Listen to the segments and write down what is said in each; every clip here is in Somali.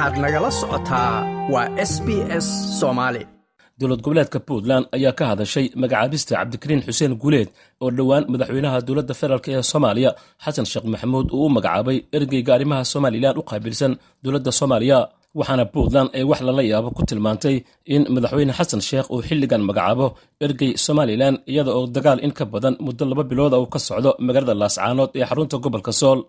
waxaad nagala socotaa waa s b s soomaali dowlad goboleedka puntland ayaa ka hadashay magacaabista cabdikariin xuseen guuleed oo dhowaan madaxweynaha dowladda federaalk ee soomaaliya xasan sheekh maxamuud uu u magacaabay ergeyga arrimaha somalilan u qaabilsan dowladda soomaaliya waxaana puntland ay wax lala yaabo ku tilmaantay in madaxweyne xasan sheekh uu xilligan magacaabo ergey somalilan iyada oo dagaal in ka badan muddo laba bilooda uu ka socdo magaalada laascaanood ee xarunta gobolka sool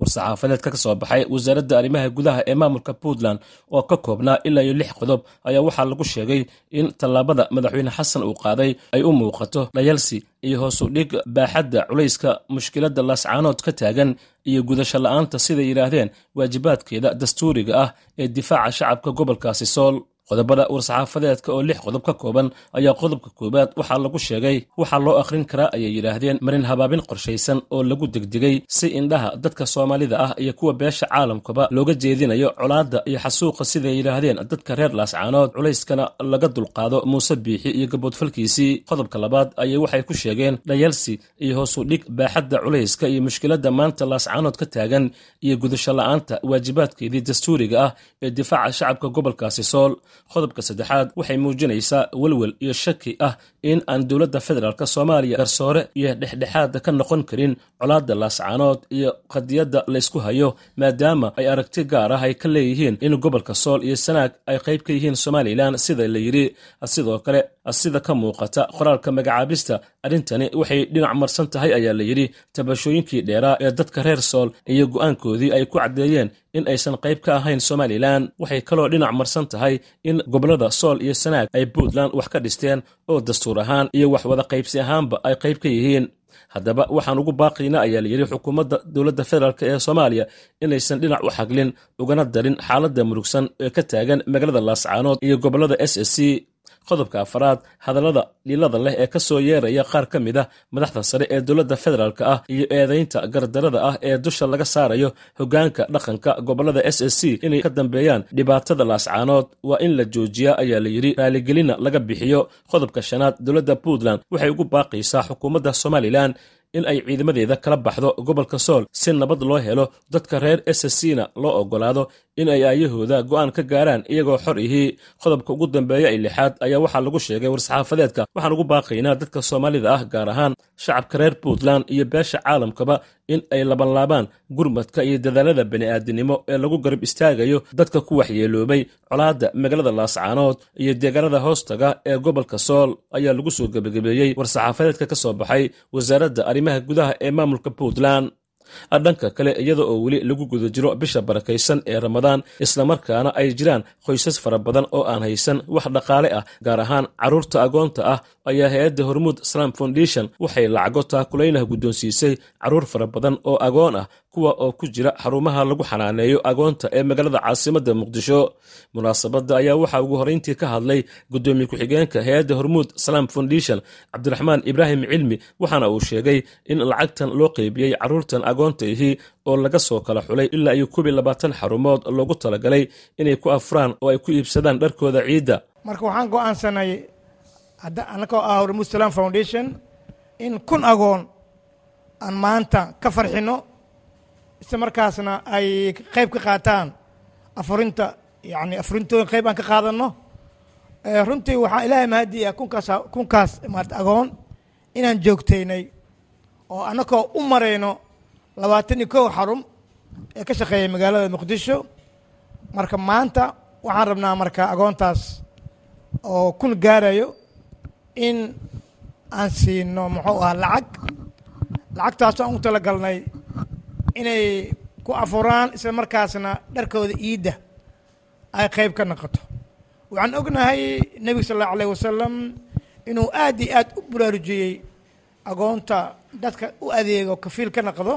war-saxaafadeedka ka soo baxay wasaaradda arrimaha gudaha ee maamulka puntland oo ka koobnaa ilaa iyo lix qodob ayaa waxaa lagu sheegay in tallaabada madaxweyne xasan uu qaaday ay u muuqato dhayalsi iyo hoosu dhig baaxadda culayska mushkiladda laascaanood ka taagan iyo gudasho la'aanta siday yidhaahdeen waajibaadkeeda dastuuriga ah ee difaaca shacabka gobolkaasi sool qodobada war-saxaafadeedka oo lix qodob ka kooban ayaa qodobka koowaad waxaa lagu sheegay waxaa loo akhrin karaa ayay yidhaahdeen marin habaabin qorshaysan oo lagu degdegay si indhaha dadka soomaalida ah iyo kuwa beesha caalamkaba looga jeedinayo colaadda iyo xasuuqa siday yidhaahdeen dadka reer laascaanood culayskana laga dulqaado muuse biixi iyo gaboodfalkiisii qodobka labaad ayay waxay ku sheegeen dhayalsi iyo hoosu dhig baaxadda culayska iyo mushkiladda maanta laascaanood ka taagan iyo gudasho la'aanta waajibaadkeedii dastuuriga ah ee difaaca shacabka gobolkaasi sool qodobka saddexaad waxay muujinaysaa welwel iyo shaki ah in aan dowladda federaalk soomaaliya garsoore iyo dhexdhexaada ka noqon karin colaadda laascaanood iyo qadiyadda laysku hayo maadaama ay aragti gaar ah ay ka leeyihiin in gobolka sool iyo sanaag ay qayb ka yihiin somalilan sida la yidhi. Sidoo kale sida ka muuqata qoraalka magacaabista arrintani waxay dhinac marsan tahay ayaa la yidhi. Tabashooyinkii dheeraa ee dadka reer sool iyo go'aankoodii ay ku caddeeyeen in aysan qayb ka ahayn somalilan waxay kaloo dhinac marsan tahay in gobollada sool iyo sanaag ay puntland wax ka dhisteen oo dastuur ahaan iyo wax wada qaybsi ahaanba ay qayb ka yihiin. Haddaba waxaan ugu baaqayna ayaa la yidhi xukuumadda dowladda federaalk ee soomaaliya inaysan dhinac u xaglin ugana darin xaaladda murugsan ee ka taagan magaalada laascaanood iyo gobollada s s c qodobka afaraad hadallada liilada leh ee ka soo yeeraya qaar ka mid ah madaxda sare ee dowladda federaalk ah iyo eedaynta gardarada ah ee dusha laga saarayo hoggaanka dhaqanka gobollada s s c inay ka dambeeyaan dhibaatada laascaanood waa in la joojiyaa ayaa la yidhi. Raaligelina laga bixiyo. Qodobka shanaad dowladda puntland waxay ugu baaqaysaa xukuumadda somalilan in ay ciidamadeeda kala baxdo gobolka sool si nabad loo helo. Dadka reer s s c na loo oggolaado in ay aayahooda go'aan ka gaaraan iyagoo xor ihii qodobka ugu dambeeya ee lixaad ayaa waxaa lagu sheegay war-saxaafadeedka. Waxaan ugu baaqaynaa dadka soomaalida ah gaar ahaan shacabka reer puntland iyo beesha caalamkaba in ay labanlaabaan gurmadka iyo dadaalada bani'aadinimo ee lagu garab istaagayo dadka ku waxyeeloobay colaadda magaalada laascaanood iyo deegaanada hoostaga ee gobolka sool ayaa lagu soo gebagabeeyey war-saxaafadeedka ka soo baxay wasaaradda arrimaha gudaha ee maamulka puntland dhanka kale iyada oo weli lagu guda jiro bisha barakaysan ee ramadaan islamarkaana ay jiraan qoysas fara badan oo aan haysan wax dhaqaale ah gaar ahaan carruurta agoonta ah ayaa hay'adda hormuud islam foundation waxay lacago taakulaynaha guddoonsiisay carruur fara badan oo agoon ah kuwa oo ku jira xarumaha lagu xanaaneeyo agoonta ee magaalada caasimadda muqdisho. Munaasabadda ayaa waxaa ugu horrayntii ka hadlay guddoomiye ku-xigeenka hay'adda hormuud islam foundation cabdiraxmaan ibraahim cilmi waxaana uu sheegay in lacagtan loo qeybiyey carruurtan agoonta ihii oo laga soo kala xulay ilaa iyo koob iyo labaatan xarumood loogu talagalay inay ku afraan oo ay ku iibsadaan dharkooda ciidda. Marka waxaan go'aansanay annagoo ah hormuud islam foundation in kun agoon aan maanta ka farxinno isla markaasna ay qayb ka qaataan afurinta yani afurintooda qayb aan ka qaadanno. Runtii waxaa ilaahay mahadiya kunkaas kunkaas agoon inaan joogtaynay oo annagoo u marayno labaatan iyo kow xarum ee ka shaqeeya magaalada muqdisho. Marka maanta waxaan rabnaa marka agoontaas oo kun gaarayo in aan siino muxuu ahaa lacag. Lacagtaas aan u talagalnay inay ku afuraan isla markaasna dharkooda iidda ay qayb ka noqoto. Waxaan ognahay nebiga sal allahu alayh wasalam inuu aad iyo aad u baraarujiyey agoonta dadka u adeego kafiil ka noqdo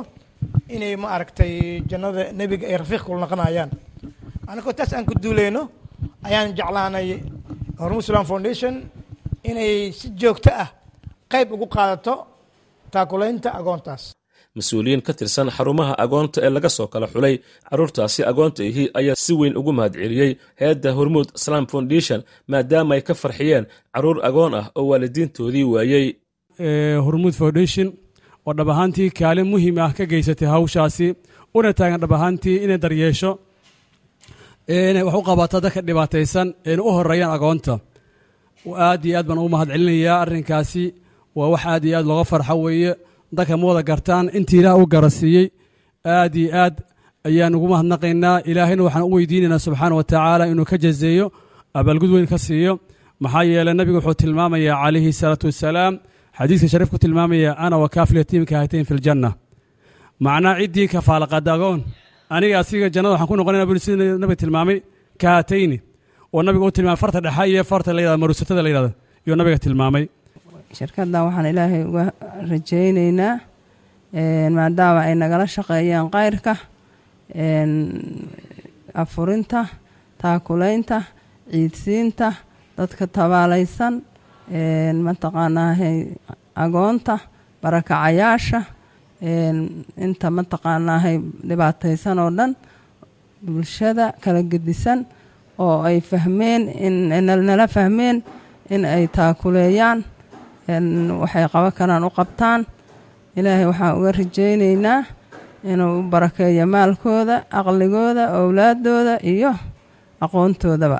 inay ma aragtay jannada nebiga ay rafiiq kula noqonayaan. Annagoo taas aan ku duuleyno ayaan jeclaanay hormuud islam foundation inay si joogto ah qayb ugu qaadato taakulaynta agoontaas. Mas'uuliyiin ka tirsan xarumaha agoonta ee laga soo kala xulay carruurtaasi agoonta ihi ayaa si weyn ugu mahadceliyey hay'adda hormuud islam foundation maadaama ay ka farxiyeen carruur agoon ah oo waalidiintoodii waayey. Hormuud foundation oo dhab ahaantii kaalin muhiim ah ka geysatay hawshaasi una taagan dhab ahaantii inay daryeesho wax u qabata dadka dhibaataysan eena u horeeyaan agoonta. Aad iyo aad baan ugu mahad celinayaa arrinkaasi waa wax aad iyo aad looga farxo weeye. Dadka ma wada gartaan intii ilaah u garasiiyey aad iyo aad ayaan ugu mahadnaqaynaa. Ilaahayna waxaan u weydiinaynaa subxaana wa tacaala inuu ka jazeeyo abaalgud weyn ka siiyo. Maxaa yeeley nabigu wuxuu tilmaamayaa calayhi salaatu wasalaam xadiiska shariif ku tilmaamaya ana wa kaafil yatiimka hatayn fi ljanna macnaa ciddii kafaalaqaada agoon aniga asiga jannada waxaan ku noqonayna buri sida nabiga tilmaamay ka hatayni oo nabiga u tilmaamay farta dhexa iyo farta la yidhahda maruusatada la yidhahda iyo nabiga tilmaamay shirkaddan waxaan ilaahay uga rajaynaynaa maadaama ay nagala shaqeeyaan kayrka afurinta taakulaynta ciidsiinta dadka tabaalaysan mataqaanaahay agoonta barakacayaasha. Inta mataqaanaahay dhibaataysan oo dhan bulshada kala gedisan oo ay fahmeen nala fahmeen in ay taakuleeyaan. Waxay qaban karaan u qabtaan. Ilaahay waxaan uga rajaynaynaa inuu u barakeeyo maalkooda aqligooda owlaadooda iyo aqoontoodaba